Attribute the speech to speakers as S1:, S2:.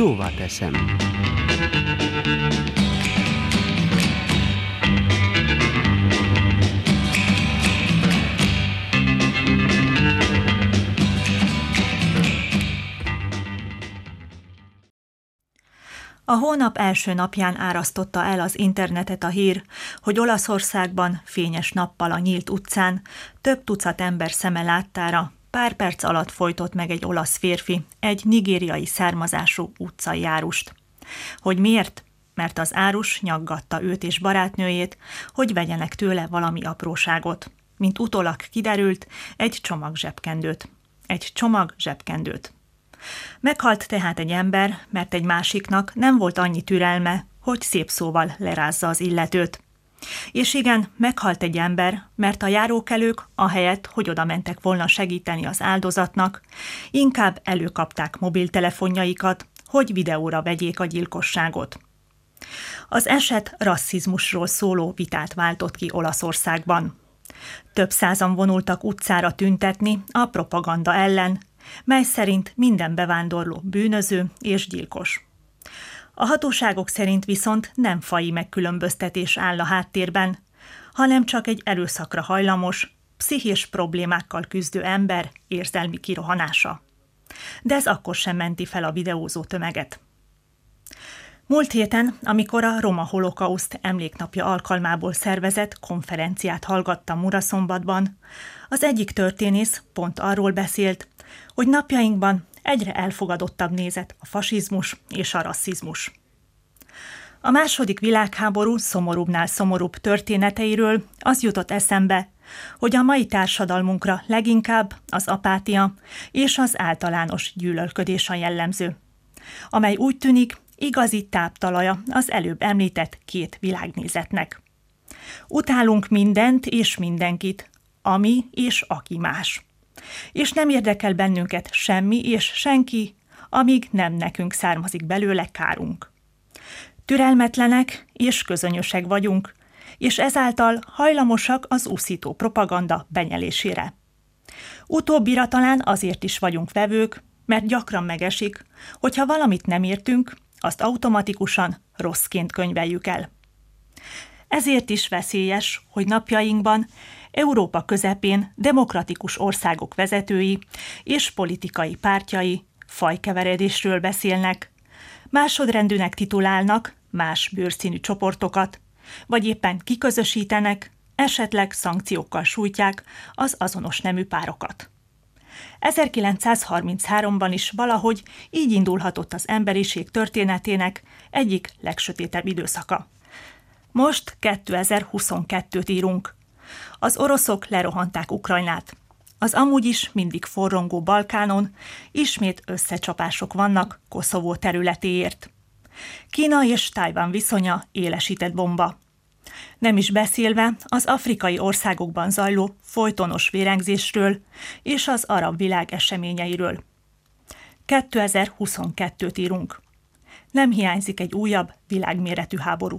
S1: Szóval teszem.
S2: A hónap első napján árasztotta el az internetet a hír, hogy Olaszországban fényes nappal a nyílt utcán több tucat ember szeme láttára pár perc alatt folytott meg egy olasz férfi egy nigériai származású utcai járust. Hogy miért? Mert az árus nyaggatta őt és barátnőjét, hogy vegyenek tőle valami apróságot. Mint utólag kiderült, egy csomag zsebkendőt. Egy csomag zsebkendőt. Meghalt tehát egy ember, mert egy másiknak nem volt annyi türelme, hogy szép szóval lerázza az illetőt. És igen, meghalt egy ember, mert a járókelők, ahelyett, hogy oda mentek volna segíteni az áldozatnak, inkább előkapták mobiltelefonjaikat, hogy videóra vegyék a gyilkosságot. Az eset rasszizmusról szóló vitát váltott ki Olaszországban. Több százan vonultak utcára tüntetni a propaganda ellen, mely szerint minden bevándorló bűnöző és gyilkos. A hatóságok szerint viszont nem fai megkülönböztetés áll a háttérben, hanem csak egy erőszakra hajlamos, pszichés problémákkal küzdő ember érzelmi kirohanása. De ez akkor sem menti fel a videózó tömeget. Múlt héten, amikor a Roma Holokauszt emléknapja alkalmából szervezett konferenciát hallgattam Muraszombatban, az egyik történész pont arról beszélt, hogy napjainkban egyre elfogadottabb nézet a fasizmus és a rasszizmus. A második világháború szomorúbbnál szomorúbb történeteiről az jutott eszembe, hogy a mai társadalmunkra leginkább az apátia és az általános gyűlölködés a jellemző, amely úgy tűnik igazi táptalaja az előbb említett két világnézetnek. Utálunk mindent és mindenkit, ami és aki más és nem érdekel bennünket semmi és senki, amíg nem nekünk származik belőle kárunk. Türelmetlenek és közönösek vagyunk, és ezáltal hajlamosak az úszító propaganda benyelésére. Utóbbira talán azért is vagyunk vevők, mert gyakran megesik, hogyha valamit nem értünk, azt automatikusan rosszként könyveljük el. Ezért is veszélyes, hogy napjainkban Európa közepén demokratikus országok vezetői és politikai pártjai fajkeveredésről beszélnek, másodrendűnek titulálnak más bőrszínű csoportokat, vagy éppen kiközösítenek, esetleg szankciókkal sújtják az azonos nemű párokat. 1933-ban is valahogy így indulhatott az emberiség történetének egyik legsötétebb időszaka. Most 2022-t írunk. Az oroszok lerohanták Ukrajnát. Az amúgy is mindig forrongó Balkánon ismét összecsapások vannak Koszovó területéért. Kína és Tájván viszonya élesített bomba. Nem is beszélve az afrikai országokban zajló folytonos vérengzésről és az arab világ eseményeiről. 2022-t írunk. Nem hiányzik egy újabb világméretű háború.